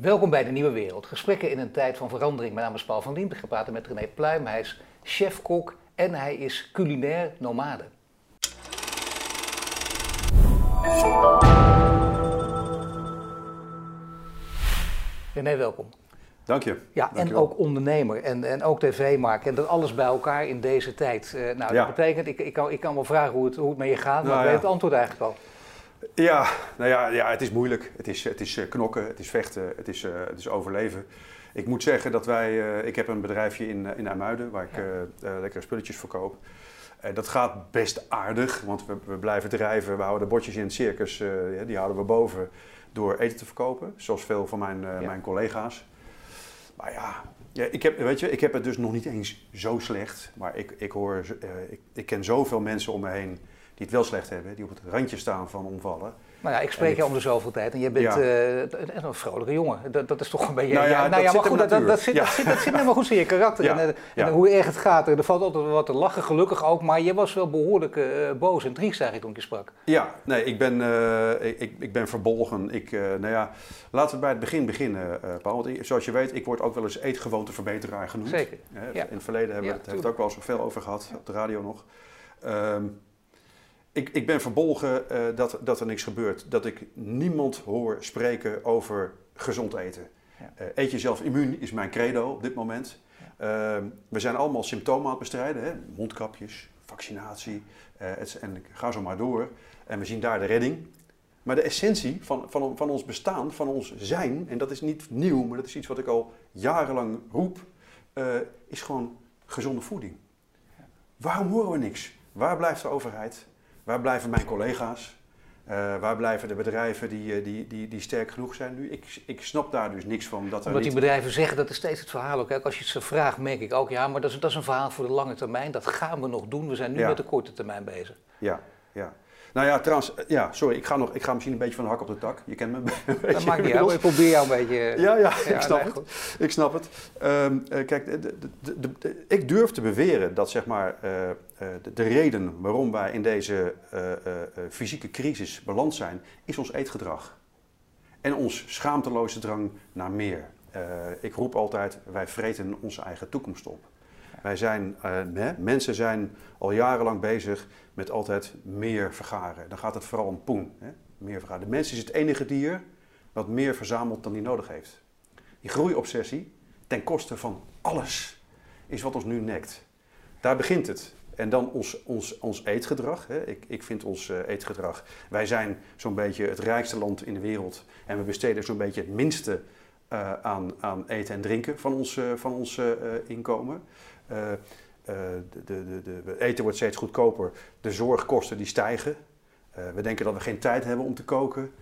Welkom bij de Nieuwe Wereld. Gesprekken in een tijd van verandering. Mijn naam is Paul van Diem. Ik praten met René Pluim. Hij is chef-kok en hij is culinair nomade. René, welkom. Dank je. Ja, Dank en je ook ondernemer en, en ook tv-maker. En dat alles bij elkaar in deze tijd. Eh, nou, Ja. dat betekent, ik, ik, kan, ik kan wel vragen hoe het, hoe het met je gaat, maar Nou ik weet ja. het antwoord eigenlijk al. Ja, nou ja, ja, het is moeilijk. Het is, het is eh, knokken, het is vechten, het is, eh, het is overleven. Ik moet zeggen dat wij, eh, ik heb een bedrijfje in, in IJmuiden waar ik Ja. lekkere spulletjes verkoop. Eh, dat gaat best aardig, want we, we blijven drijven. We houden de bordjes in het circus, die houden we boven door eten te verkopen. Zoals veel van mijn, Ja. mijn collega's. Maar ja, ja ik, heb, weet je, ik heb het dus nog niet eens zo slecht. Maar ik, ik, hoor, ik, ik ken zoveel mensen om me heen die het wel slecht hebben. Die op het randje staan van omvallen. Nou ja, ik spreek je om de zoveel tijd en je bent Ja. eh, een vrolijke jongen. Dat, dat is toch een beetje... Nou ja, nou ja, maar goed, dat, dat, zit, dat, zit, dat zit helemaal goed in je karakter. En, eh, en hoe erg het gaat, er valt altijd wat te lachen, gelukkig ook. Maar je was wel behoorlijk eh, boos en triest eigenlijk toen ik je sprak. Ja, nee, ik ben, ik, ik ben verbolgen. Ik, nou ja, laten we bij het begin beginnen, Paul. Want zoals je weet, ik word ook wel eens eetgewoonteverbeteraar genoemd. Zeker. In het verleden hebben we het, ook wel eens veel over gehad, op de radio nog. Ehm, ik, ik ben verbolgen eh, dat, dat er niks gebeurt. Dat ik niemand hoor spreken over gezond eten. Ja. Eh, eet jezelf immuun is mijn credo op dit moment. Ehm, we zijn allemaal symptomen aan het bestrijden. Hè? Mondkapjes, vaccinatie eh, het, en ga zo maar door. En we zien daar de redding. Maar de essentie van, van, van ons bestaan, van ons zijn, en dat is niet nieuw, maar dat is iets wat ik al jarenlang roep, eh, is gewoon gezonde voeding. Waarom horen we niks? Waar blijft de overheid? Waar blijven mijn collega's? Eh, waar blijven de bedrijven die, eh, die, die, die sterk genoeg zijn nu? Ik, ik snap daar dus niks van. Dat er Omdat die niet... bedrijven zeggen, dat is steeds het verhaal ook. Kijk, als je het ze vraagt, merk ik ook, ja, maar dat is, dat is een verhaal voor de lange termijn. Dat gaan we nog doen. We zijn nu Ja. met de korte termijn bezig. Ja, ja. Nou ja, trouwens, eh, ja, sorry, ik ga, nog, ik ga misschien een beetje van de hak op de tak. Je kent me een beetje. Dat maakt niet uit. Ik probeer jou een beetje... Ja, ja, Ja, ik snap nee, het. Ik snap het. Eh, kijk, de, de, de, de- de- ik durf te beweren dat zeg maar, eh, eh, de, de reden waarom wij in deze eh, eh, eh, fysieke crisis beland zijn, is ons eetgedrag. En ons schaamteloze drang naar meer. Eh, ik roep altijd, wij vreten onze eigen toekomst op. Wij zijn, eh, mensen zijn al jarenlang bezig met altijd meer vergaren. Dan gaat het vooral om poen. Hè? Meer vergaren. De mens is het enige dier wat meer verzamelt dan hij nodig heeft. Die groeiobsessie, ten koste van alles, is wat ons nu nekt. Daar begint het. En dan ons, ons, ons eetgedrag. Hè. Ik, ik vind ons eh, eetgedrag. Wij zijn zo'n beetje het rijkste land in de wereld. En we besteden zo'n beetje het minste eh, aan, aan eten en drinken van ons, van ons eh, inkomen. Eh, de, de, de, de eten wordt steeds goedkoper. De zorgkosten die stijgen. We denken dat we geen tijd hebben om te koken.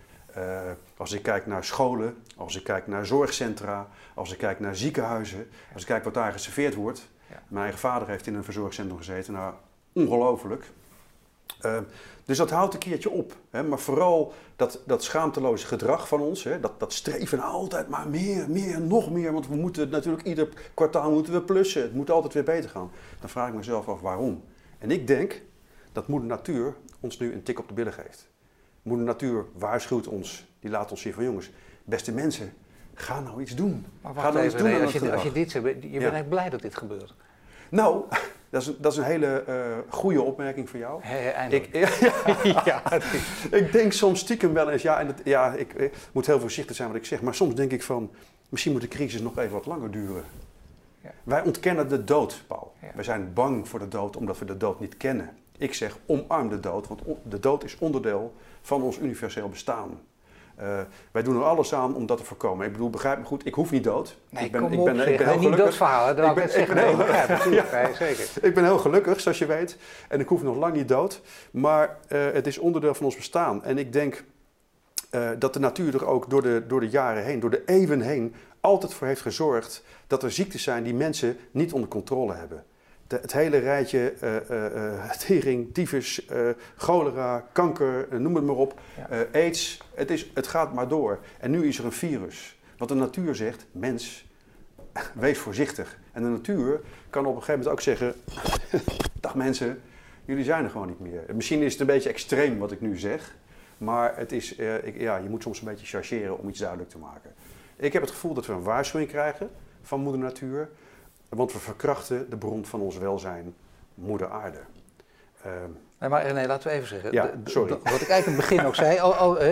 Als ik kijk naar scholen, als ik kijk naar zorgcentra, als ik kijk naar ziekenhuizen, als ik kijk wat daar geserveerd wordt. Ja. Mijn eigen vader heeft in een verzorgcentrum gezeten. Nou, ongelooflijk. Eh, dus dat houdt een keertje op. Hè? Maar vooral dat, dat schaamteloze gedrag van ons, hè? Dat, dat streven altijd maar meer, meer, nog meer. Want we moeten natuurlijk ieder kwartaal moeten we plussen. Het moet altijd weer beter gaan. Dan vraag ik mezelf af waarom. En ik denk dat moeder natuur ons nu een tik op de billen geeft. Moeder natuur waarschuwt ons. Die laat ons zien van jongens, beste mensen, ga nou iets doen. Maar ga nou iets doen als, je, als je dit zegt, je bent Ja. eigenlijk blij dat dit gebeurt. Nou, dat is, dat is een hele eh goede opmerking van jou. Ik, ja, ik denk soms stiekem wel eens, ja, en dat, ja ik, eh, moet heel voorzichtig zijn wat ik zeg, maar soms denk ik van, misschien moet de crisis nog even wat langer duren. Ja. Wij ontkennen de dood, Paul. We zijn bang voor de dood omdat we de dood niet kennen. Ik zeg, omarm de dood, want de dood is onderdeel van ons universeel bestaan. Eh, wij doen er alles aan om dat te voorkomen. Ik bedoel, begrijp me goed, ik hoef niet dood. Nee, ik ben, ik ben, ik ben heel niet dat gelukkig. dat wou ik ben- ik ben zeker. Ik ben heel gelukkig, zoals je weet. En ik hoef nog lang niet dood. Maar eh, het is onderdeel van ons bestaan. En ik denk eh, dat de natuur er ook door de, door de jaren heen, door de eeuwen heen, altijd voor heeft gezorgd dat er ziektes zijn die mensen niet onder controle hebben. De- het hele rijtje eh, tering, tyfus, cholera, kanker, noem het maar op, Ja. aids. Het, is, het gaat maar door. En nu is er een virus. Wat de natuur zegt, mens, wees voorzichtig. En de natuur kan op een gegeven moment ook zeggen, dag mensen, jullie zijn er gewoon niet meer. Misschien is het een beetje extreem wat ik nu zeg, maar het is, eh, ik, ja, je moet soms een beetje chargeren om iets duidelijk te maken. Ik heb het gevoel dat we een waarschuwing krijgen van moeder natuur. Want we verkrachten de bron van ons welzijn, moeder aarde. Nee, maar nee, laten we even zeggen. Ja, sorry. wat ik eigenlijk in het begin ook zei, al,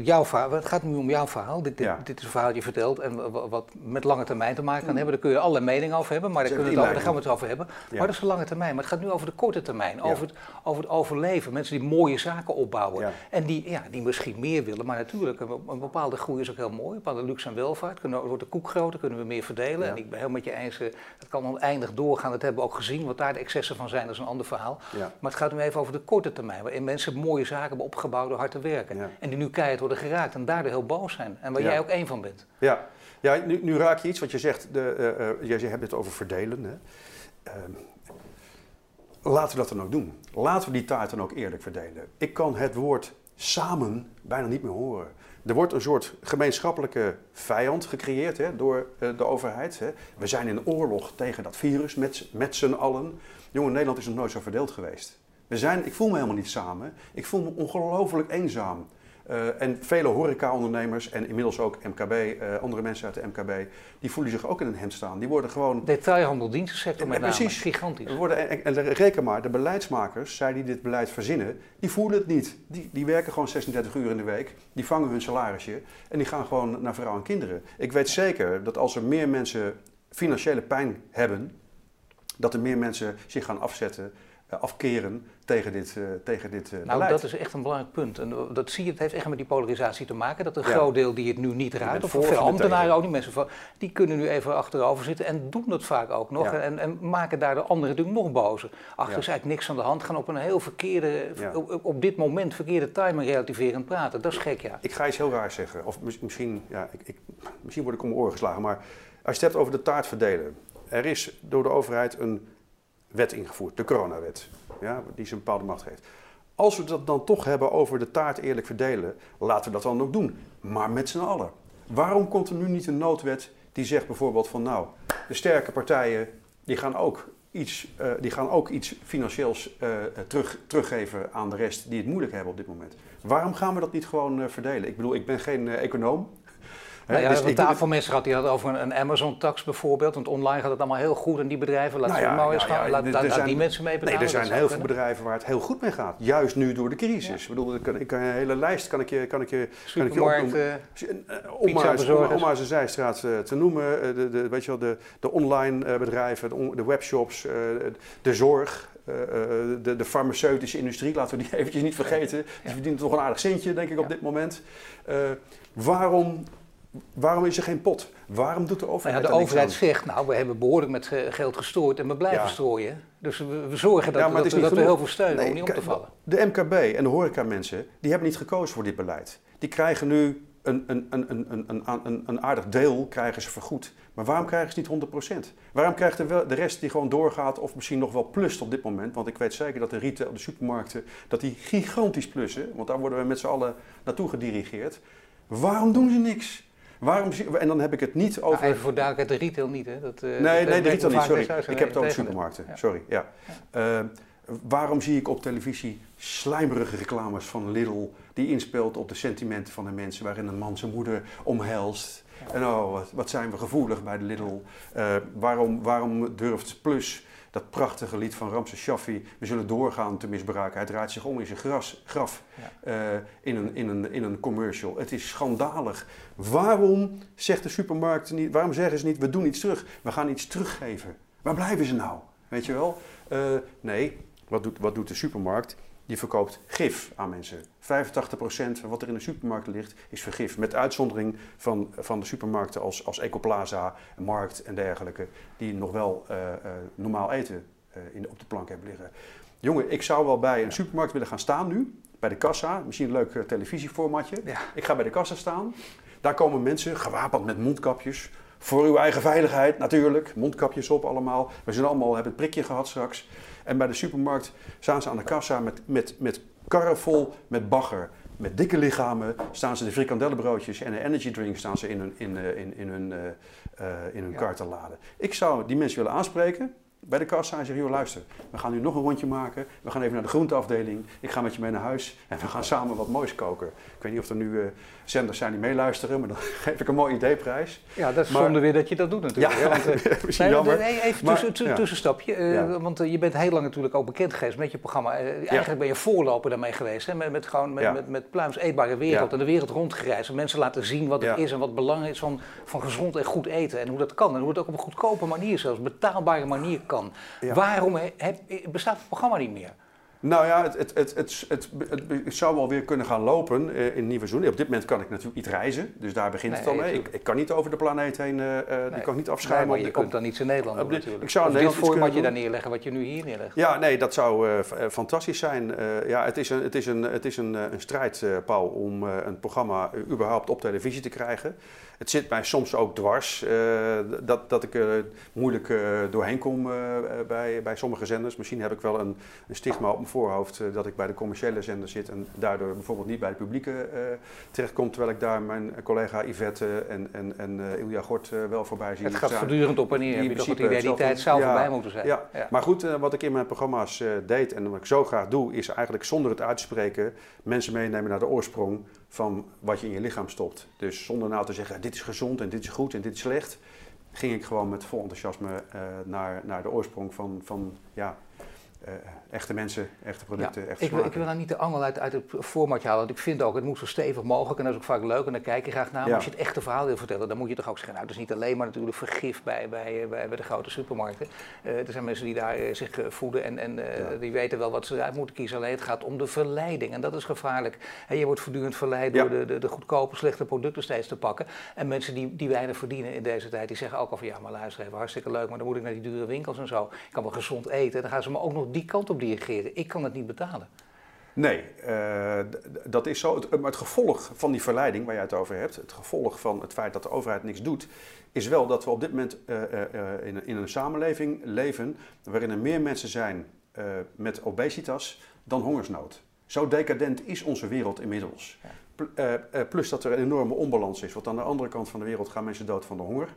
jouw verhaal, het gaat nu om jouw verhaal. Dit, dit, is een verhaal dat je vertelt en wat met lange termijn te maken kan mm. hebben. Daar kun je alle meningen over hebben, maar daar, kunnen we het daar gaan we het over hebben. Maar dat is de lange termijn. Maar het gaat nu over de korte termijn, over, het, over het overleven. Mensen die mooie zaken opbouwen en die, ja, die misschien meer willen. Maar natuurlijk, een, bepaalde groei is ook heel mooi. Een bepaalde luxe en welvaart. Kunnen, wordt de koek groter, kunnen we meer verdelen. En ik ben heel met je eens, het eh, kan oneindig doorgaan. Dat hebben we ook gezien. Wat daar de excessen van zijn, dat is een ander verhaal. Maar het gaat nu even over de korte termijn waarin mensen mooie zaken hebben opgebouwd door hard te werken. En die nu keihard worden geraakt en daardoor heel boos zijn. En waar jij ook één van bent. Ja, ja nu, nu, raak je iets wat je zegt, de, uh, jij hebt het over verdelen. Hè. Ehm, laten we dat dan ook doen. Laten we die taart dan ook eerlijk verdelen. Ik kan het woord samen bijna niet meer horen. Er wordt een soort gemeenschappelijke vijand gecreëerd hè, door uh, de overheid. Hè. We zijn in oorlog tegen dat virus met, met z'n allen. Jongen, Nederland is nog nooit zo verdeeld geweest. We zijn, ik voel me helemaal niet samen. Ik voel me ongelooflijk eenzaam. Uh, en vele horecaondernemers en inmiddels ook MKB, uh, eh, andere mensen uit de MKB, die voelen zich ook in een hemd staan. Die worden gewoon... Detailhandel, dienstensector met name, precies, gigantisch. Worden, en, reken maar, de beleidsmakers, zij die dit beleid verzinnen, die voelen het niet. Die, die werken gewoon 36 uur in de week, die vangen hun salarisje en die gaan gewoon naar vrouwen en kinderen. Ik weet zeker dat als er meer mensen financiële pijn hebben, dat er meer mensen zich gaan afzetten eh, afkeren tegen dit, uh, tegen dit uh, nou, dat is echt een belangrijk punt. En dat zie je, het heeft echt met die polarisatie te maken. Dat een groot deel die het nu niet raakt, of veel ambtenaren ook niet, mensen van, die kunnen nu even achterover zitten en doen dat vaak ook nog. En, en, maken daar de anderen natuurlijk nog bozer. Ach, er is eigenlijk niks aan de hand. Gaan op een heel verkeerde, op, op, dit moment verkeerde timing relativerend praten. Dat is gek, ja. Ik ga iets heel raars zeggen. Of misschien, ja, ik, ik, misschien word ik om mijn oren geslagen. Maar als je het hebt over de taart verdelen. Er is door de overheid een wet ingevoerd, de coronawet, ja, die ze een bepaalde macht geeft. Als we dat dan toch hebben over de taart eerlijk verdelen, laten we dat dan ook doen. Maar met z'n allen. Waarom komt er nu niet een noodwet die zegt bijvoorbeeld van nou, de sterke partijen die gaan ook iets, uh, die gaan ook iets financieels uh, terug, teruggeven aan de rest die het moeilijk hebben op dit moment. Waarom gaan we dat niet gewoon uh, verdelen? Ik bedoel, ik ben geen econoom, nou ja, dus een tafelmensen had die had over een, Amazon-tax bijvoorbeeld. Want online gaat het allemaal heel goed en die bedrijven, laten nou ja, nou ja, laat, laat, die mensen mee betalen. Nee, er zijn heel veel bedrijven waar het heel goed mee gaat. Juist nu door de crisis. Ik bedoel, ik kan, ik kan een hele lijst kan ik je, kan ik je, kan ik je opnoemen. Om maar, om maar zijn zijstraat eh, te noemen. Eh, de, de, weet je wel, de, de online eh, bedrijven, de, de webshops, de zorg. de, de, farmaceutische industrie, laten we die eventjes niet vergeten. Die verdient toch een aardig centje, denk ik, op dit moment. waarom Waarom is er geen pot? Waarom doet de overheid nou ja, De overheid zegt, nou, we hebben behoorlijk met geld gestrooid en we blijven strooien. Dus we, zorgen dat, dat, dat we heel veel steunen om niet om te vallen. De MKB en de horecamensen, die hebben niet gekozen voor dit beleid. Die krijgen nu een, een, een, een, een, een, een aardig deel krijgen ze vergoed. Maar waarom krijgen ze niet 100%? Waarom krijgt de, de rest die gewoon doorgaat of misschien nog wel plust op dit moment? Want ik weet zeker dat de retail, de supermarkten, dat die gigantisch plussen. Want daar worden we met z'n allen naartoe gedirigeerd. Waarom doen ze niks? Waarom, en dan heb ik het niet over... even voor duidelijkheid, de retail niet hè? Dat, uh, nee, nee, de retail niet, sorry. Ik heb het over supermarkten, sorry. Ja. Uh, waarom zie ik op televisie slijmerige reclames van Lidl... die inspeelt op de sentimenten van de mensen... waarin een man zijn moeder omhelst... En oh, wat, wat, zijn we gevoelig bij de Lidl. Uh, waarom, waarom durft Plus dat prachtige lied van Ramses Shaffi, we zullen doorgaan te misbruiken. Hij draait zich om in zijn gras, graf uh, in, een, in, een, in een commercial. Het is schandalig. Waarom zegt de supermarkt niet, waarom zeggen ze niet, we doen iets terug, we gaan iets teruggeven? Waar blijven ze nou? Weet je wel? Uh, nee, wat doet, wat doet de supermarkt? Die verkoopt gif aan mensen. 85% van wat er in de supermarkten ligt is vergif. Met uitzondering van, van de supermarkten als, als Ecoplaza, Markt en dergelijke, die nog wel uh, uh, normaal eten uh, in, op de plank hebben liggen. Jongen, ik zou wel bij een supermarkt willen gaan staan nu, bij de kassa. Misschien een leuk televisieformatje. Ja. Ik ga bij de kassa staan. Daar komen mensen gewapend met mondkapjes. Voor uw eigen veiligheid natuurlijk. Mondkapjes op allemaal. We zijn allemaal hebben het prikje gehad straks. En bij de supermarkt staan ze aan de kassa met, met, met karren vol met bagger. Met dikke lichamen staan ze de frikandellenbroodjes en de energy drink staan ze in hun, in, eh, in, in hun, uh, uh, in hun kar te laden. Ik zou die mensen willen aanspreken. bij de kassa en zeggen, joh luister, we gaan nu nog een rondje maken. We gaan even naar de groenteafdeling. Ik ga met je mee naar huis en we gaan samen wat moois koken. Ik weet niet of er nu uh, zenders zijn die meeluisteren, maar dan geef ik een mooi ideeprijs. Ja, dat is maar, zonde weer dat je dat doet natuurlijk. Ja, want, uh, misschien nee, jammer. even maar, tussen, tussenstapje, uh, ja. want je bent heel lang natuurlijk ook bekend geweest met je programma. eigenlijk ben je voorloper daarmee geweest, hè? Met, met, gewoon, met, met, met Pluims Eetbare Wereld en de wereld rondgereisd. En mensen laten zien wat het is en wat belangrijk is van, van gezond en goed eten. En hoe dat kan en hoe het ook op een goedkope manier, zelfs betaalbare manier kan. Waarom bestaat het programma niet meer? Nou ja, het, het, het, het, het, zou wel weer kunnen gaan lopen uh, in het nieuwe seizoen. Op dit moment kan ik natuurlijk niet reizen, dus daar begint het al mee. Ik, ik, kan niet over de planeet heen, uh, nee. die kan ik niet afschuimen. Nee, maar je komt dan niet in Nederland op, natuurlijk. Ik zou of dit format je daar neerleggen wat je nu hier neerlegt. Ja, nee, dat zou uh, fantastisch zijn. ja, het is een, het is een, het is een, een strijd, Paul, om een programma überhaupt op televisie te krijgen. Het zit mij soms ook dwars dat, dat ik moeilijk doorheen kom bij, bij sommige zenders. Misschien heb ik wel een, een stigma op mijn voorhoofd dat ik bij de commerciële zender zit en daardoor bijvoorbeeld niet bij de publieke uh, terechtkom. Terwijl ik daar mijn collega Yvette en, en, en Ilja Gort wel voorbij zie. Het gaat voortdurend op en neer. Die, toch het idee, die tijd zou ja, voorbij moeten zijn. Ja. ja. Maar goed, wat ik in mijn programma's deed en wat ik zo graag doe, is eigenlijk zonder het uitspreken mensen meenemen naar de oorsprong van wat je in je lichaam stopt. Dus zonder nou te zeggen, dit is gezond en dit is goed en dit is slecht, ging ik gewoon met vol enthousiasme naar, naar de oorsprong van, van ja, uh, echte mensen, echte producten, echte ik, wil, ik wil nou niet de angel uit, uit het formatje halen, want ik vind ook, het moet zo stevig mogelijk en dat is ook vaak leuk en dan kijk je graag naar. Maar als je het echte verhaal wil vertellen, dan moet je toch ook zeggen, nou, dat is niet alleen maar natuurlijk vergif bij, bij, bij, bij de grote supermarkten. Uh, er zijn mensen die daar uh, zich voeden en, en die weten wel wat ze eruit moeten kiezen. Alleen het gaat om de verleiding en dat is gevaarlijk. En je wordt voortdurend verleid door de, de, de, goedkope, slechte producten steeds te pakken. En mensen die, die weinig verdienen in deze tijd, die zeggen ook al van ja, maar luister even, hartstikke leuk, maar dan moet ik naar die dure winkels en zo. Ik kan wel gezond eten. En dan gaan ze me ook nog die kant op dirigeren. Ik kan het niet betalen. Nee, uh, dat is zo. Het, het, gevolg van die verleiding waar je het over hebt, het gevolg van het feit dat de overheid niks doet, is wel dat we op dit moment uh, uh, in, in, een samenleving leven waarin er meer mensen zijn met obesitas dan hongersnood. Zo decadent is onze wereld inmiddels. Ja. plus dat er een enorme onbalans is, want aan de andere kant van de wereld gaan mensen dood van de honger.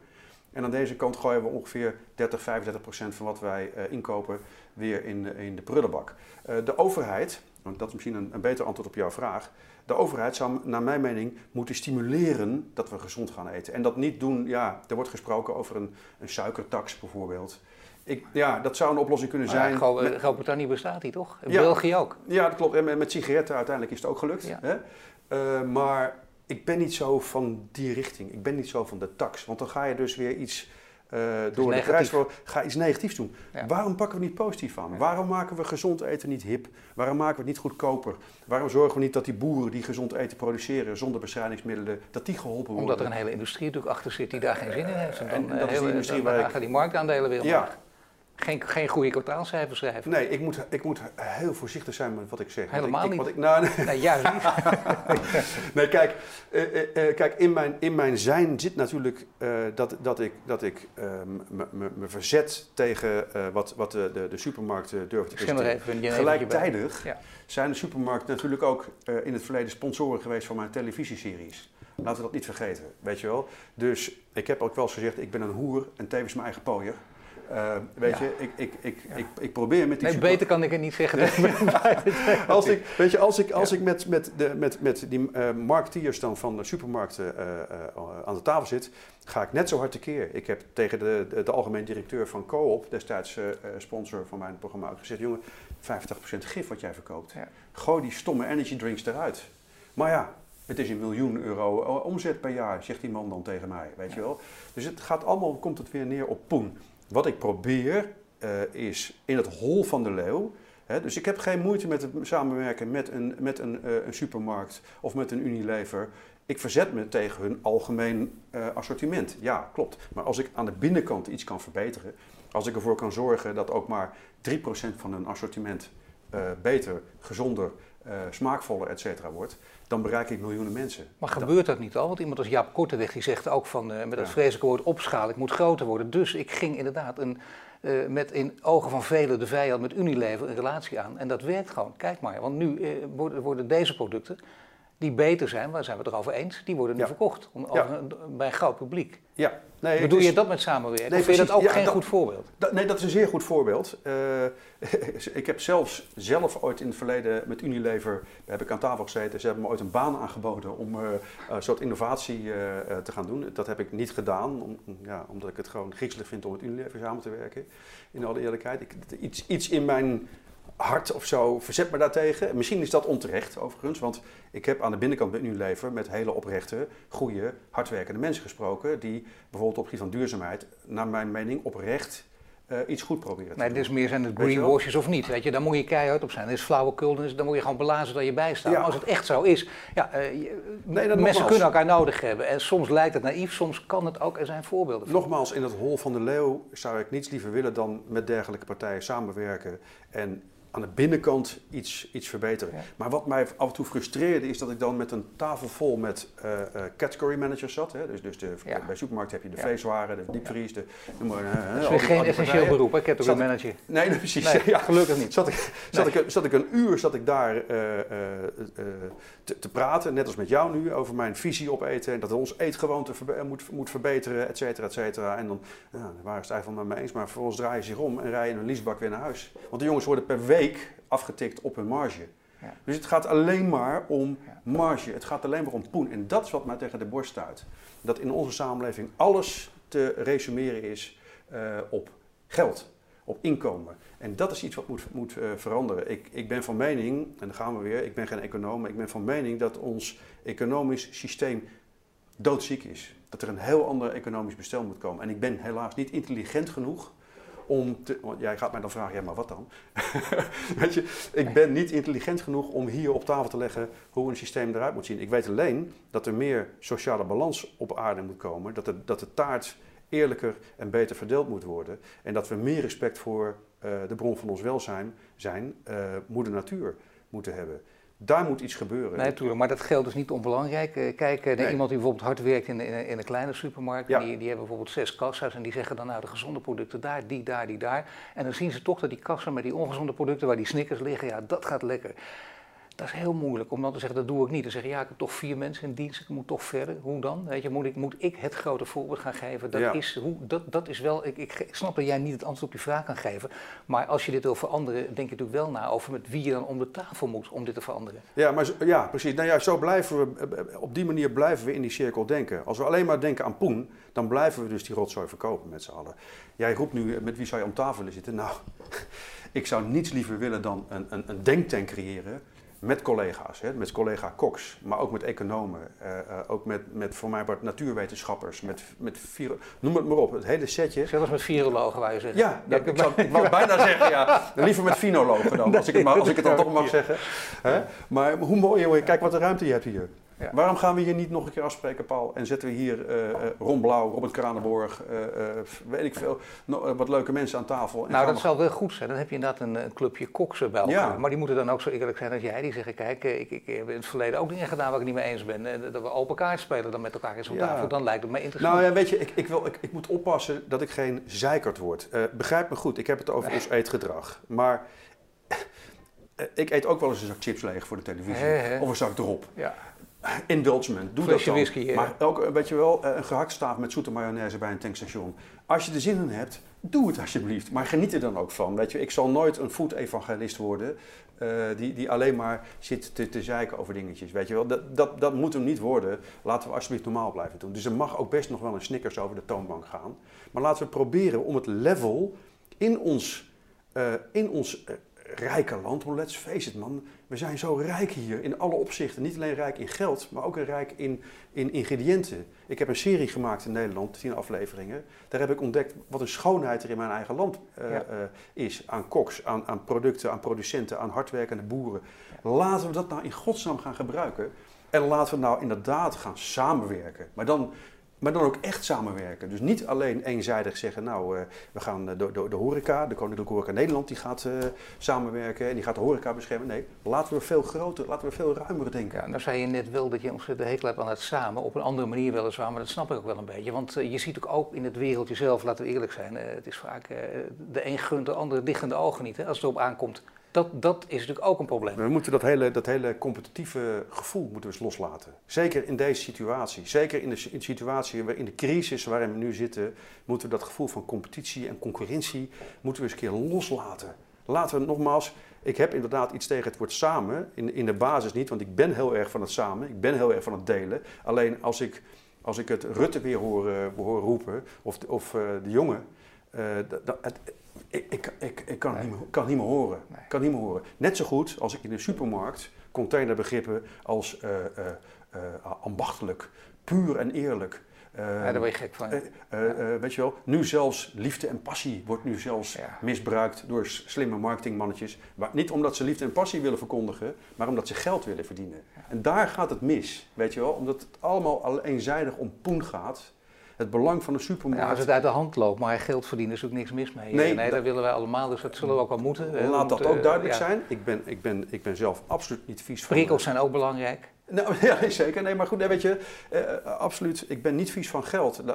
En aan deze kant gooien we ongeveer 30, 35 procent van wat wij uh, inkopen weer in, in de prullenbak. Uh, de overheid, want dat is misschien een, een beter antwoord op jouw vraag. De overheid zou naar mijn mening moeten stimuleren dat we gezond gaan eten. En dat niet doen, ja, er wordt gesproken over een, een suikertax bijvoorbeeld. Ik, ja, dat zou een oplossing kunnen zijn. Ja, Groot-Brittannië bestaat die toch? In ja, België ook? Ja, dat klopt. En met, met sigaretten uiteindelijk is het ook gelukt. Ja. Hè? Uh, maar ik ben niet zo van die richting. Ik ben niet zo van de tax. Want dan ga je dus weer iets uh, door de prijs voor, ga iets negatiefs doen. Waarom pakken we niet positief aan? Waarom maken we gezond eten niet hip? Waarom maken we het niet goedkoper? Waarom zorgen we niet dat die boeren die gezond eten produceren zonder bestrijdingsmiddelen, dat die geholpen worden? Omdat er een hele industrie natuurlijk achter zit die daar geen zin in heeft. En, dan, en dat is die industrie waar gaan die marktaandelen weer ja, geen, geen goede kwartaalcijfers schrijven. Nee, ik moet, ik moet heel voorzichtig zijn met wat ik zeg. Helemaal ik, niet. Ik, nou, nee. nee, juist niet. nee, kijk, uh, uh, kijk in, mijn, in mijn zijn zit natuurlijk uh, dat, dat ik, dat ik me verzet tegen wat, wat de, de, de supermarkten durven te presenteren. Gelijktijdig ja. zijn de supermarkten natuurlijk ook in het verleden sponsoren geweest van mijn televisieseries. Laten we dat niet vergeten, weet je wel. Dus ik heb ook wel eens gezegd, ik ben een hoer en tevens mijn eigen pooier. Uh, weet je, ik, ik, ik, ja. ik, ik probeer met die... Nee, beter kan ik het niet zeggen. als ik, weet je, als ik, als ik met, met, de, met, met die uh, marketeers dan van de supermarkten uh, aan de tafel zit, ga ik net zo hard tekeer. Ik heb tegen de, de, de algemeen directeur van Coop, destijds sponsor van mijn programma, ook gezegd, jongen, 50% gif wat jij verkoopt. Gooi die stomme energy drinks eruit. Maar ja, het is een miljoen euro omzet per jaar, zegt die man dan tegen mij, weet je wel. Dus het gaat allemaal, komt het weer neer op poen. Wat ik probeer uh, is in het hol van de leeuw. Hè, dus ik heb geen moeite met het samenwerken met een, met een, uh, een supermarkt of met een Unilever. Ik verzet me tegen hun algemeen uh, assortiment. Ja, klopt. Maar als ik aan de binnenkant iets kan verbeteren, als ik ervoor kan zorgen dat ook maar 3% van hun assortiment beter, gezonder, smaakvoller, et cetera wordt, dan bereik ik miljoenen mensen. Maar gebeurt dat niet al? Want iemand als Jaap Korteweg die zegt ook van uh, met dat ja. vreselijke woord opschalen, ik moet groter worden. Dus ik ging inderdaad een, uh, met in ogen van velen de vijand met Unilever een relatie aan. En dat werkt gewoon. Kijk maar, want nu worden, worden, deze producten, die beter zijn, waar zijn we het erover eens, die worden nu verkocht om, bij een groot publiek. Ja. Nee, Bedoel je dat met? Nee, of vind je dat ook geen goed voorbeeld? nee, dat is een zeer goed voorbeeld. Uh, ik heb zelfs zelf ooit in het verleden met Unilever, heb ik aan tafel gezeten, ze hebben me ooit een baan aangeboden om uh, een soort innovatie uh, te gaan doen. Dat heb ik niet gedaan, om, ja, omdat ik het gewoon griezelig vind om met Unilever samen te werken, in alle eerlijkheid. Ik, iets, iets in mijn hard of zo verzet me daartegen. Misschien is dat onterecht overigens, want ik heb aan de binnenkant bij Unilever met hele oprechte, goede, hardwerkende mensen gesproken die bijvoorbeeld op het gebied van duurzaamheid, naar mijn mening, oprecht uh, iets goed proberen te nee, Dus meer zijn het greenwashes of niet, weet je. Daar moet je keihard op zijn. Dat is flauwekul, dus dan moet je gewoon belazen dat je bijstaat. Ja. Maar als het echt zo is, ja, uh, nee, mensen kunnen elkaar nodig hebben. En soms lijkt het naïef, soms kan het ook, er zijn voorbeelden van. Nogmaals, in het hol van de leeuw zou ik niets liever willen dan met dergelijke partijen samenwerken en aan de binnenkant iets, iets verbeteren. Maar wat mij af en toe frustreerde is dat ik dan met een tafel vol met uh, uh, category managers zat. Hè? Dus, dus de, bij supermarkten heb je de ja. de diepvries, de... Noem maar, uh, geen essentieel beroep, hè, category zat manager. Ik, nee, nee, precies. Nee, ja, gelukkig niet. Zat ik, zat, ik, zat ik een uur zat ik daar te, te, praten, net als met jou nu, over mijn visie op eten. En dat ons eetgewoonte verbe moet, moet verbeteren, et cetera, et cetera. En dan ja, waren ze het eigenlijk van me eens. Maar vervolgens draaien ze zich om en rijden een liesbak weer naar huis. Want de jongens worden per week afgetikt op hun marge. Ja. Dus het gaat alleen maar om marge. Het gaat alleen maar om poen. En dat is wat mij tegen de borst stuit. Dat in onze samenleving alles te resumeren is uh, op geld, op inkomen. En dat is iets wat moet, moet uh, veranderen. Ik, ik ben van mening, en dan gaan we weer, ik ben geen econoom, maar ik ben van mening dat ons economisch systeem doodziek is. Dat er een heel ander economisch bestel moet komen. En ik ben helaas niet intelligent genoeg om te, want jij gaat mij dan vragen, ja maar wat dan? weet je, ik ben niet intelligent genoeg om hier op tafel te leggen hoe een systeem eruit moet zien. Ik weet alleen dat er meer sociale balans op aarde moet komen, dat dat de taart eerlijker en beter verdeeld moet worden en dat we meer respect voor uh, de bron van ons welzijn zijn, uh, moeder natuur moeten hebben. Daar moet iets gebeuren. Nee, natuurlijk, maar dat geldt dus niet onbelangrijk. Eh, kijk naar iemand die bijvoorbeeld hard werkt in, in, in een kleine supermarkt. Die, die hebben bijvoorbeeld zes kassa's en die zeggen dan nou de gezonde producten daar, die daar, die daar. En dan zien ze toch dat die kassa met die ongezonde producten waar die snickers liggen, ja dat gaat lekker. Dat is heel moeilijk om dan te zeggen, dat doe ik niet. Dan zeg je, ja, ik heb toch vier mensen in dienst, ik moet toch verder. Hoe dan? Weet je, moet ik, moet ik het grote voorbeeld gaan geven? Dat, is, hoe, dat, dat is wel, ik, ik, snap dat jij niet het antwoord op je vraag kan geven. Maar als je dit wil veranderen, denk je natuurlijk wel na over met wie je dan om de tafel moet om dit te veranderen. Ja, maar, ja precies. Nou ja, zo blijven we, op die manier blijven we in die cirkel denken. Als we alleen maar denken aan poen, dan blijven we dus die rotzooi verkopen met z'n allen. Jij roept nu, met wie zou je om tafel willen zitten? Nou, ik zou niets liever willen dan een, een, een denktank creëren met collega's, hè, met collega Cox, maar ook met economen, uh, uh, ook met, met voor mij wat natuurwetenschappers, met, met noem het maar op, het hele setje. Zelfs met virologen, je zeggen. Ja, ja ik, zou, ik wou bijna zeggen, ja, liever met finologen dan, als ik het, maar, als ik het dan toch mag zeggen. Hè? Maar hoe mooi, jongen, kijk wat een ruimte je hebt hier. Waarom gaan we hier niet nog een keer afspreken, Paul? En zetten we hier uh, Ron Blauw, Robert Kranenborg, uh, weet ik veel, wat leuke mensen aan tafel. nou, dat zal wel goed zijn. Dan heb je inderdaad een, een clubje koksen bij elkaar. Ja. Maar die moeten dan ook zo eerlijk zijn als jij. Die zeggen, kijk, ik, ik, heb in het verleden ook dingen gedaan waar ik niet mee eens ben. En dat we open kaart spelen dan met elkaar in zo'n tafel. Dan lijkt het me interessant. Nou ja, weet je, ik, ik, wil, ik, ik moet oppassen dat ik geen zeikert word. begrijp me goed, ik heb het over ons eetgedrag. Maar ik eet ook wel eens een zak chips leeg voor de televisie. Of een zak erop. Ja indulgement. Doe dat dan. Whisky, maar ook, weet je wel, eh, een gehaktstaaf met zoete mayonaise bij een tankstation. Als je er zin in hebt, doe het alsjeblieft. Maar geniet er dan ook van. Weet je, ik zal nooit een food-evangelist worden uh, die, die alleen maar zit te, te zeiken over dingetjes. Weet je wel, dat, dat, dat moet hem niet worden. Laten we alsjeblieft normaal blijven doen. Dus er mag ook best nog wel een snickers over de toonbank gaan. Maar laten we proberen om het level in ons, uh, in ons rijke land. Let's face it man, we zijn zo rijk hier in alle opzichten. Niet alleen rijk in geld, maar ook rijk in, in ingrediënten. Ik heb een serie gemaakt in Nederland, tien afleveringen. Daar heb ik ontdekt wat een schoonheid er in mijn eigen land uh, uh, is. Aan koks, aan, aan, producten, aan producenten, aan hardwerkende boeren. Laten we dat nou in godsnaam gaan gebruiken. En laten we nou inderdaad gaan samenwerken. Maar dan maar dan ook echt samenwerken. Dus niet alleen eenzijdig zeggen, nou, uh, we gaan de, de, de horeca, de Koninklijke Horeca Nederland, die gaat uh, samenwerken en die gaat de horeca beschermen. Nee, laten we veel groter, laten we veel ruimer denken. Ja, nou zei je net wel dat je ontzettend hekel hebt aan het samen, op een andere manier weliswaar, maar dat snap ik ook wel een beetje. Want je ziet ook, ook in het wereldje zelf, laten we eerlijk zijn, het is vaak, de een gunt de andere dicht in de ogen niet, hè, als het erop aankomt. Dat, dat is natuurlijk ook een probleem. We moeten dat hele, dat hele competitieve gevoel moeten we loslaten. Zeker in deze situatie. Zeker in de, situatie, in de crisis waarin we nu zitten, moeten we dat gevoel van competitie en concurrentie moeten we eens een keer loslaten. Laten we nogmaals, ik heb inderdaad iets tegen het woord samen. In, in de basis niet, want ik ben heel erg van het samen. Ik ben heel erg van het delen. Alleen als ik, als ik het Rutte weer hoor, hoor roepen, of, of uh, de jongen. Uh, dat, het, ik, ik, ik, ik kan, het niet meer, kan niet meer horen. Nee. kan niet meer horen. Net zo goed als ik in de supermarkt containerbegrippen als ambachtelijk, puur en eerlijk. Uh, ja, daar word je gek van. Uh, uh, weet je wel, nu zelfs liefde en passie wordt nu zelfs ja. misbruikt door slimme marketingmannetjes. Maar niet omdat ze liefde en passie willen verkondigen, maar omdat ze geld willen verdienen. Ja. En daar gaat het mis, weet je wel, omdat het allemaal eenzijdig om poen gaat. Het belang van de supermarkt. Ja, als het uit de hand loopt, maar geld verdienen is ook niks mis mee. Nee, nee dat willen wij allemaal, dus dat zullen we ook wel moeten. Laat dat ook duidelijk zijn. Ik ben, ik, ben, ik ben zelf absoluut niet vies van. Prikkels zijn ook belangrijk. Nou, ja, zeker. Nee, maar goed, weet je, uh, absoluut. Ik ben niet vies van geld. Uh,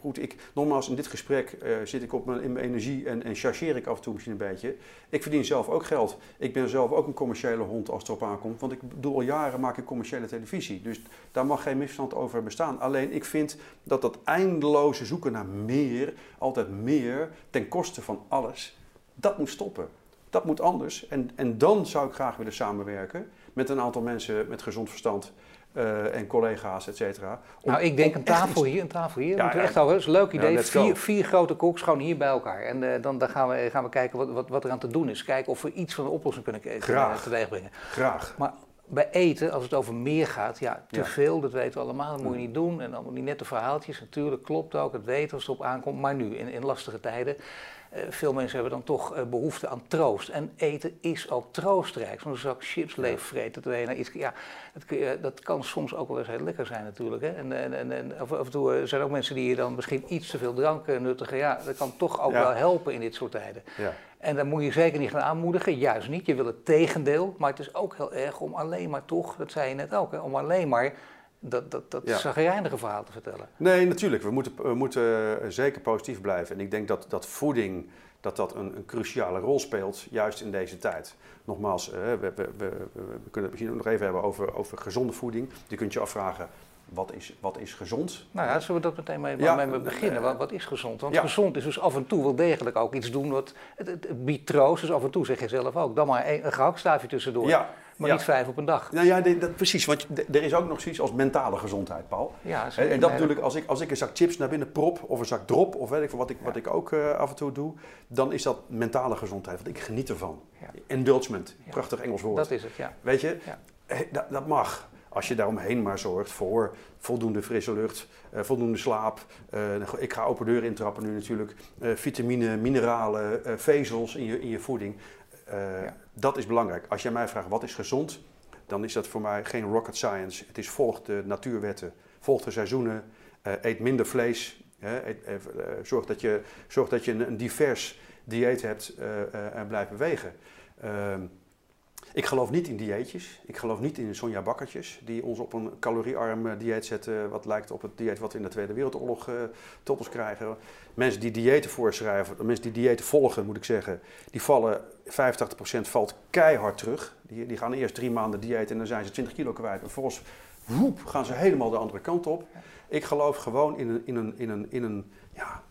goed, ik, nogmaals, in dit gesprek uh, zit ik op mijn, in mijn energie en, en chargeer ik af en toe misschien een beetje. Ik verdien zelf ook geld. Ik ben zelf ook een commerciële hond als het erop aankomt. Want ik doe al jaren maak ik commerciële televisie. Dus daar mag geen misverstand over bestaan. Alleen ik vind dat dat eindeloze zoeken naar meer, altijd meer, ten koste van alles, dat moet stoppen. Dat moet anders. En, en dan zou ik graag willen samenwerken met een aantal mensen met gezond verstand. Uh, en collega's, et cetera. Nou, ik denk een tafel hier, een tafel hier. Ja, ja, echt over. Dat is een leuk idee. Ja, vier, vier, grote koks gewoon hier bij elkaar. En uh, dan, dan gaan, we, gaan we kijken wat, wat, wat er aan te doen is. Kijken of we iets van de oplossing kunnen Graag. teweeg brengen. Graag. Maar bij eten, als het over meer gaat, ja, te veel, dat weten we allemaal, dat moet je mm. niet doen. En dan die nette verhaaltjes, natuurlijk, klopt ook, het weten als het op aankomt. Maar nu, in, in lastige tijden, veel mensen hebben dan toch uh, behoefte aan troost. En eten is ook troostrijk. Zo'n zak chips leeg vreten, terwijl je naar iets... Ja, dat, je, dat, kan soms ook wel eens heel lekker zijn natuurlijk. Hè? En, en, en af, af, en toe uh, zijn er ook mensen die dan misschien iets te veel drank nuttigen. Ja, dat kan toch ook ja. wel helpen in dit soort tijden. Ja. En dan moet je zeker niet gaan aanmoedigen, juist niet. Je wil het tegendeel, maar het is ook heel erg om alleen maar toch, dat zei je net ook, hè, om alleen maar dat, dat, dat ja. zagrijnige verhaal te vertellen. Nee, natuurlijk. We moeten, we moeten zeker positief blijven. En ik denk dat, dat voeding dat dat een, een cruciale rol speelt, juist in deze tijd. Nogmaals, we, we, we, we, kunnen het misschien ook nog even hebben over, over gezonde voeding. Je kunt je afvragen, wat is, wat is gezond? Nou ja, zullen we dat meteen mee, ja, mee beginnen? Wat, wat, is gezond? Want ja. gezond is dus af en toe wel degelijk ook iets doen wat... Het, het, het biedt troost, dus af en toe zeg je zelf ook. Dan maar een, een gehaktstaafje tussendoor. Ja, maar ja. niet vijf op een dag. Nou ja, dat, precies. Want er is ook nog zoiets als mentale gezondheid, Paul. Ja. En dat bedoel ik, als ik, als ik een zak chips naar binnen prop, of een zak drop, of weet ik wat ik, wat ik ook uh, af en toe doe, dan is dat mentale gezondheid. Want ik geniet ervan. Indulgement, prachtig Engels woord. Dat is het, ja. Weet je, dat, dat mag. Als je daaromheen maar zorgt voor voldoende frisse lucht, uh, voldoende slaap. Uh, ik ga open deur intrappen nu natuurlijk. Uh, vitamine, mineralen, vezels in je, in je voeding. Ja. Dat is belangrijk. Als jij mij vraagt wat is gezond, dan is dat voor mij geen rocket science. Het is volg de natuurwetten, volg de seizoenen, eet minder vlees. Eet, zorg dat je, zorg dat je een, een divers dieet hebt en blijf bewegen. Ik geloof niet in dieetjes. Ik geloof niet in Sonja Bakkertjes, die ons op een caloriearm eh, dieet zetten, wat lijkt op het dieet wat we in de Tweede Wereldoorlog uh, tot ons krijgen. Mensen die diëten voorschrijven, mensen die diëten volgen, moet ik zeggen, die vallen, 85% valt keihard terug. Die, die gaan eerst drie maanden dieet en dan zijn ze 20 kilo kwijt. En vervolgens woep, gaan ze helemaal de andere kant op. Ik geloof gewoon in een, in een, in een, in een ja,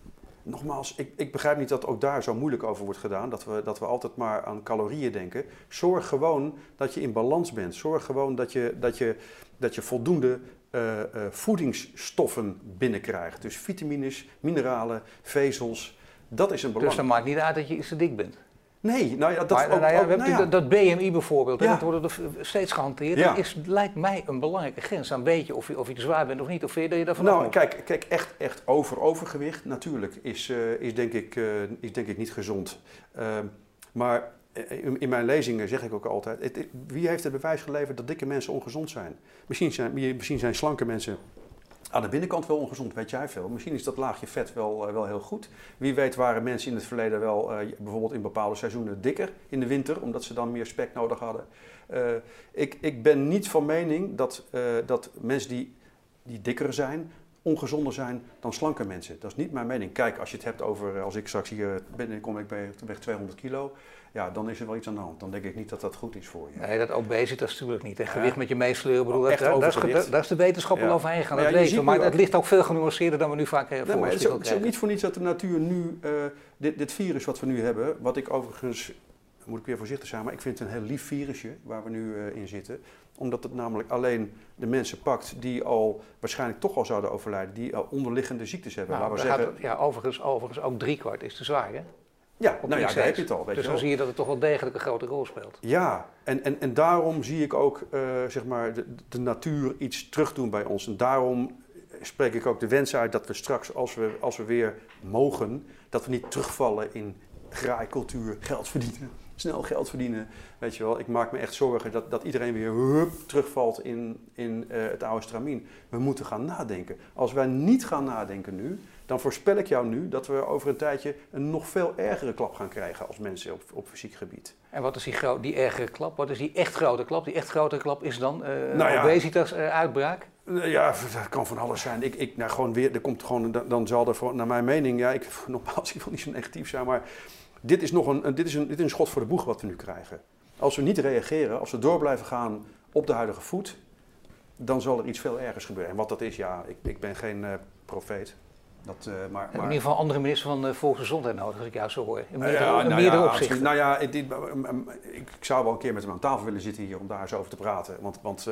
nogmaals, ik, ik, begrijp niet dat ook daar zo moeilijk over wordt gedaan. Dat we, dat we altijd maar aan calorieën denken. Zorg gewoon dat je in balans bent. Zorg gewoon dat je, dat je, dat je voldoende uh, uh, voedingsstoffen binnenkrijgt. Dus vitamines, mineralen, vezels. Dat is een belang. Dus dat maakt niet uit dat je iets te dik bent? Nee, nou ja, dat maar, ook, nou ja, ook, nou ja. Dat, BMI bijvoorbeeld, ja. dat wordt er steeds gehanteerd. Dat is, lijkt mij een belangrijke grens. Dan weet je of je, of je te zwaar bent of niet, of je dat je daarvan Nou, kijk, kijk echt, echt over overgewicht natuurlijk is, uh, is, denk ik, uh, is denk ik niet gezond. Uh, maar in, in, mijn lezingen zeg ik ook altijd, het, wie heeft het bewijs geleverd dat dikke mensen ongezond zijn? Misschien zijn, misschien zijn slanke mensen aan de binnenkant wel ongezond, weet jij veel. Misschien is dat laagje vet wel, uh, wel heel goed. Wie weet waren mensen in het verleden wel uh, bijvoorbeeld in bepaalde seizoenen dikker in de winter, omdat ze dan meer spek nodig hadden. Uh, ik, ik ben niet van mening dat, dat mensen die, die dikker zijn, ongezonder zijn dan slanke mensen. Dat is niet mijn mening. Kijk, als je het hebt over, als ik straks hier binnenkom, ik ben weg 200 kilo, ja, dan is er wel iets aan de hand. Dan denk ik niet dat dat goed is voor je. Nee, dat obesitas natuurlijk niet. En gewicht met je meesleuren, bedoel, dat, daar, is, daar is de wetenschap al overheen gaan, dat weten Maar het ligt ook veel genuanceerder dan we nu vaak hebben nee, Het is, ook niet voor niets dat de natuur nu, uh, dit, dit virus wat we nu hebben, wat ik overigens moet ik weer voorzichtig zijn, maar ik vind het een heel lief virusje waar we nu uh, in zitten omdat het namelijk alleen de mensen pakt die al waarschijnlijk toch al zouden overlijden, die al onderliggende ziektes hebben. Nou, we zeggen... ja, overigens, overigens ook driekwart is te zwaar, hè? Ja, nou ja, daar heb je het al. Weet dus dan zie je dat het toch wel degelijk een grote rol speelt. Ja, en, en, en daarom zie ik ook uh, zeg maar de, de natuur iets terugdoen bij ons. En daarom spreek ik ook de wens uit dat we straks, als we, als we weer mogen, dat we niet terugvallen in graaikultuur, geld verdienen snel geld verdienen. Weet je wel, ik maak me echt zorgen dat, dat iedereen weer hup, terugvalt in, in uh, het oude stramien. We moeten gaan nadenken. Als wij niet gaan nadenken nu, dan voorspel ik jou nu dat we over een tijdje een nog veel ergere klap gaan krijgen als mensen op, op fysiek gebied. En wat is die, die ergere klap? Wat is die echt grote klap? Die echt grote klap is dan uh, nou ja, obesitas uh, uitbraak? Ja, dat kan van alles zijn. Ik, ik, nou, gewoon weer, er komt gewoon, dan, dan zal er, voor, naar mijn mening, ja, ik, nogmaals, ik wil niet zo negatief zijn, maar dit is, nog een, dit, is een, dit is een schot voor de boeg wat we nu krijgen. Als we niet reageren, als we door blijven gaan op de huidige voet, dan zal er iets veel ergers gebeuren. En wat dat is, ja, ik, ik ben geen uh, profeet. Dat, uh, maar, maar... In ieder geval een andere minister van uh, Volksgezondheid nodig, als ik jou zo hoor. In meerdere, ja, nou ja, opzichten. Nou ja, ik, ik, ik, zou wel een keer met hem aan tafel willen zitten hier om daar eens over te praten. Want, want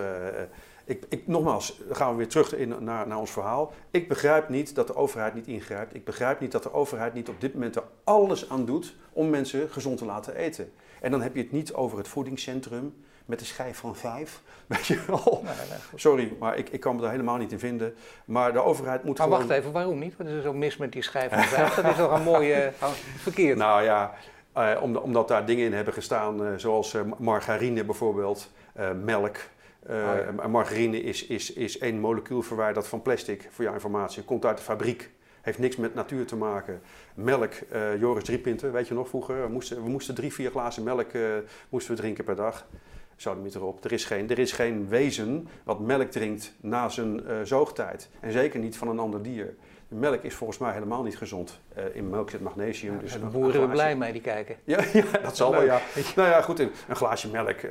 ik, ik, nogmaals, gaan we weer terug in, naar, naar ons verhaal. Ik begrijp niet dat de overheid niet ingrijpt. Ik begrijp niet dat de overheid niet op dit moment er alles aan doet om mensen gezond te laten eten. En dan heb je het niet over het voedingscentrum met de schijf van vijf. Weet je wel? Sorry, maar ik, ik kan me daar helemaal niet in vinden. Maar de overheid moet maar wacht even, waarom niet? Wat is er zo mis met die schijf van vijf? Dat is toch een mooie... Uh, verkeerd. Nou ja, uh, omdat daar dingen in hebben gestaan, uh, zoals margarine bijvoorbeeld, melk... Uh, Margarine is, is, is één molecuul verwijderd van plastic, voor jouw informatie. Komt uit de fabriek. Heeft niks met natuur te maken. Melk, uh, Joris Driepinten, weet je nog vroeger? We moesten, we moesten drie, vier glazen melk uh, moesten we drinken per dag. Zouden niet erop. Er is, geen, er is geen wezen wat melk drinkt na zijn zoogtijd. En zeker niet van een ander dier. Melk is volgens mij helemaal niet gezond. Uh, in melk zit magnesium. Ja, dus de boeren zijn blij mee die kijken. Ja, ja dat zal wel, ja. nou ja, goed, een glaasje melk,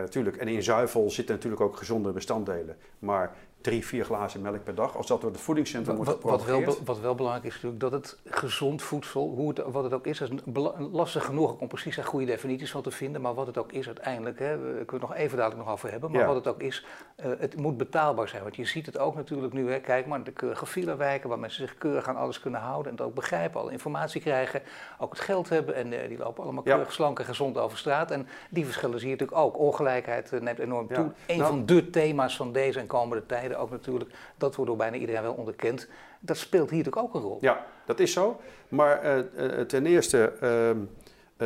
natuurlijk. En in zuivel zitten natuurlijk ook gezonde bestanddelen. Maar drie, vier glazen melk per dag. Als dat door het voedingscentrum wordt wat, wat wel, wat wel belangrijk is natuurlijk, dat het gezond voedsel, hoe het, wat het ook is, is lastig genoeg om precies daar goede definities van te vinden, maar wat het ook is uiteindelijk, hè, we kunnen het nog even dadelijk nog over hebben, maar wat het ook is, uh, het moet betaalbaar zijn. Want je ziet het ook natuurlijk nu, hè, kijk maar, de keurige filewijken waar mensen zich keurig aan alles kunnen houden en het ook begrijpen, alle informatie krijgen, ook het geld hebben en uh, die lopen allemaal keurig ja. slank en gezond over straat. En die verschillen zie je natuurlijk ook. Ongelijkheid uh, neemt enorm toe. Een nou, van de thema's van deze en komende tijden ook natuurlijk. Dat wordt door bijna iedereen wel onderkend. Dat speelt hier natuurlijk ook een rol. Ja, dat is zo. Maar uh, ten eerste, uh,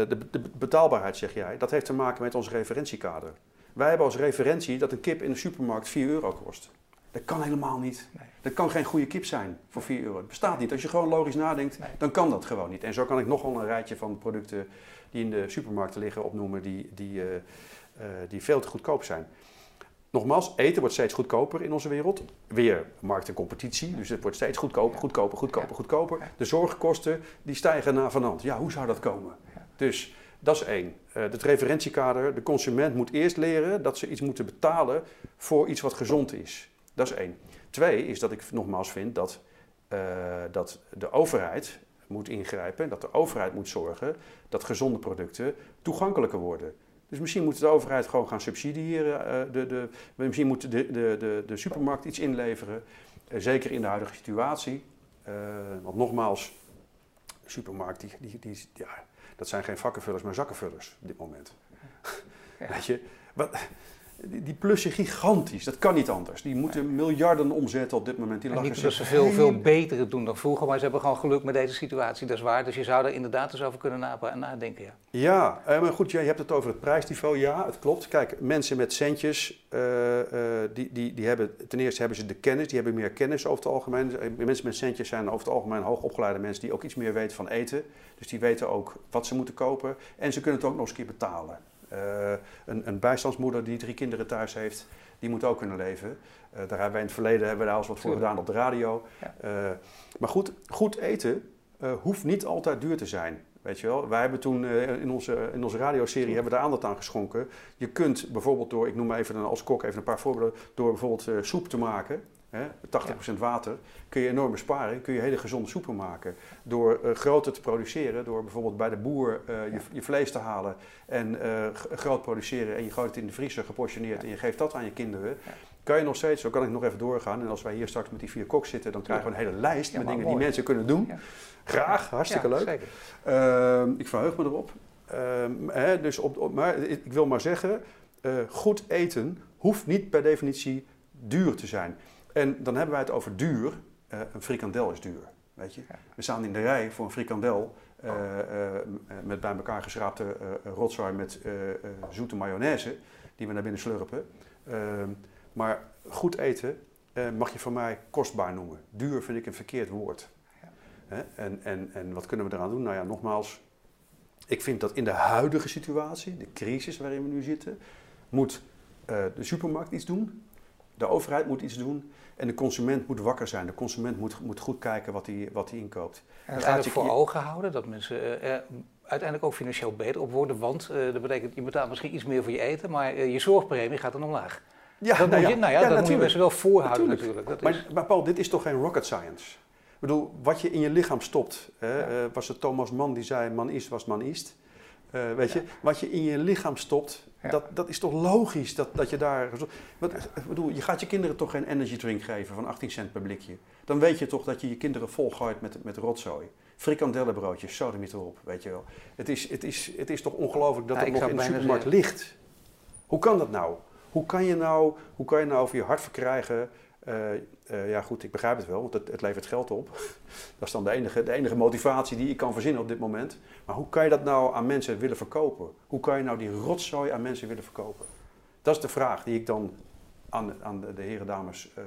de, de, betaalbaarheid zeg jij, dat heeft te maken met ons referentiekader. Wij hebben als referentie dat een kip in de supermarkt 4 euro kost. Dat kan helemaal niet. Nee. Dat kan geen goede kip zijn voor 4 euro. Het bestaat niet. Als je gewoon logisch nadenkt, nee. dan kan dat gewoon niet. En zo kan ik nog wel een rijtje van producten die in de supermarkten liggen opnoemen die, die, uh, uh, die veel te goedkoop zijn. Nogmaals, eten wordt steeds goedkoper in onze wereld. Weer markt en competitie, dus het wordt steeds goedkoper, goedkoper, goedkoper, goedkoper. De zorgkosten die stijgen naar vanand. Ja, hoe zou dat komen? Dus dat is één. Uh, het referentiekader, de consument moet eerst leren dat ze iets moeten betalen voor iets wat gezond is. Dat is één. Twee is dat ik nogmaals vind dat, uh, dat de overheid moet ingrijpen, dat de overheid moet zorgen dat gezonde producten toegankelijker worden. Dus misschien moet de overheid gewoon gaan subsidiëren. Uh, de, de, misschien moet de, de, de, de supermarkt iets inleveren. Uh, zeker in de huidige situatie. Uh, want nogmaals, de supermarkt, die, die, die, ja, dat zijn geen vakkenvullers, maar zakkenvullers op dit moment. Ja. Weet je, wat, die plussen gigantisch. Dat kan niet anders. Die moeten miljarden omzetten op dit moment. Die en niet dat ze veel, veel beter doen dan vroeger, maar ze hebben gewoon geluk met deze situatie. Dat is waar. Dus je zou er inderdaad eens over kunnen nadenken. Ja, ja eh, maar goed, je hebt het over het prijsniveau. Ja, het klopt. Kijk, mensen met centjes, uh, uh, die, die, die hebben, ten eerste hebben ze de kennis, die hebben meer kennis over het algemeen. Mensen met centjes zijn over het algemeen hoogopgeleide mensen die ook iets meer weten van eten. Dus die weten ook wat ze moeten kopen. En ze kunnen het ook nog eens een keer betalen. Een, een bijstandsmoeder die drie kinderen thuis heeft, die moet ook kunnen leven. daar hebben wij in het verleden hebben we daar wat voor gedaan op de radio. maar goed, goed eten hoeft niet altijd duur te zijn. Weet je wel? Wij hebben toen in onze, in onze radioserie hebben we daar aandacht aan geschonken. Je kunt bijvoorbeeld door, ik noem even als kok even een paar voorbeelden, door bijvoorbeeld soep te maken. 80% water, kun je enorm besparen. Kun je hele gezonde soepen maken. Door uh, groter te produceren, door bijvoorbeeld bij de boer uh, je, je, vlees te halen en uh, groot produceren en je gooit het in de vriezer geportioneerd en je geeft dat aan je kinderen. Kan je nog steeds, zo kan ik nog even doorgaan. En als wij hier straks met die vier koks zitten, dan krijgen we een hele lijst met dingen die mensen kunnen doen. Graag, hartstikke leuk. Ehm, ik verheug me erop. Ehm, hè, dus op, maar ik wil maar zeggen, goed eten hoeft niet per definitie duur te zijn. En dan hebben wij het over duur. Uh, een frikandel is duur. Weet je? We staan in de rij voor een frikandel uh, uh, met bij elkaar geschraapte rotzooi met zoete mayonaise, die we naar binnen slurpen. Ehm, maar goed eten mag je van mij kostbaar noemen. Duur vind ik een verkeerd woord. Ja. En, en, en wat kunnen we eraan doen? Nou ja, nogmaals, ik vind dat in de huidige situatie, de crisis waarin we nu zitten, moet de supermarkt iets doen. De overheid moet iets doen en de consument moet wakker zijn. De consument moet, moet goed kijken wat hij wat inkoopt. En uiteindelijk voor ogen houden dat mensen uh, uiteindelijk ook financieel beter op worden. Want uh, dat betekent, je betaalt misschien iets meer voor je eten, maar je zorgpremie gaat dan omlaag. Ja, dat nou moet je, nou ja, ja dat moet je mensen wel voorhouden natuurlijk. Dat maar, is... maar Paul, dit is toch geen rocket science? Ik bedoel, wat je in je lichaam stopt. Hè, was het Thomas Mann die zei, man is was man is. Weet je, wat je in je lichaam stopt, dat, dat is toch logisch dat, dat je daar. Wat, bedoel, je gaat je kinderen toch geen energy drink geven van 18 cent per blikje. Dan weet je toch dat je je kinderen volgooit met, met rotzooi. Frikandellenbroodjes, sodemiet erop, weet je wel. Het is, het is, het is toch ongelooflijk dat ja, het nog in de supermarkt ligt. Hoe kan dat nou? Hoe kan je nou, hoe kan je nou over je hart verkrijgen uh, uh, ja, goed, ik begrijp het wel, want het, het, levert geld op. dat is dan de enige, de enige motivatie die ik kan verzinnen op dit moment. Maar hoe kan je dat nou aan mensen willen verkopen? Hoe kan je nou die rotzooi aan mensen willen verkopen? Dat is de vraag die ik dan aan, aan de, de heren, dames, uh,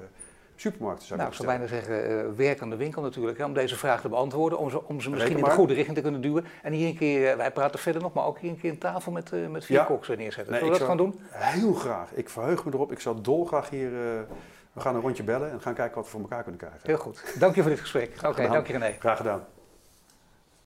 supermarkten zou nou, ik zou bijna zeggen, werk aan de winkel natuurlijk, hè, om deze vraag te beantwoorden, om ze, om ze misschien in de goede richting te kunnen duwen. En hier een keer, wij praten verder nog, maar ook hier een keer een tafel met, met vier ja. koks neerzetten. Nee, Zullen we dat gaan doen? Heel graag. Ik verheug me erop. Ik zou dolgraag hier we gaan een rondje bellen en gaan kijken wat we voor elkaar kunnen krijgen. Heel goed. Dank je voor dit gesprek. Oké, okay, dank je René. Graag gedaan.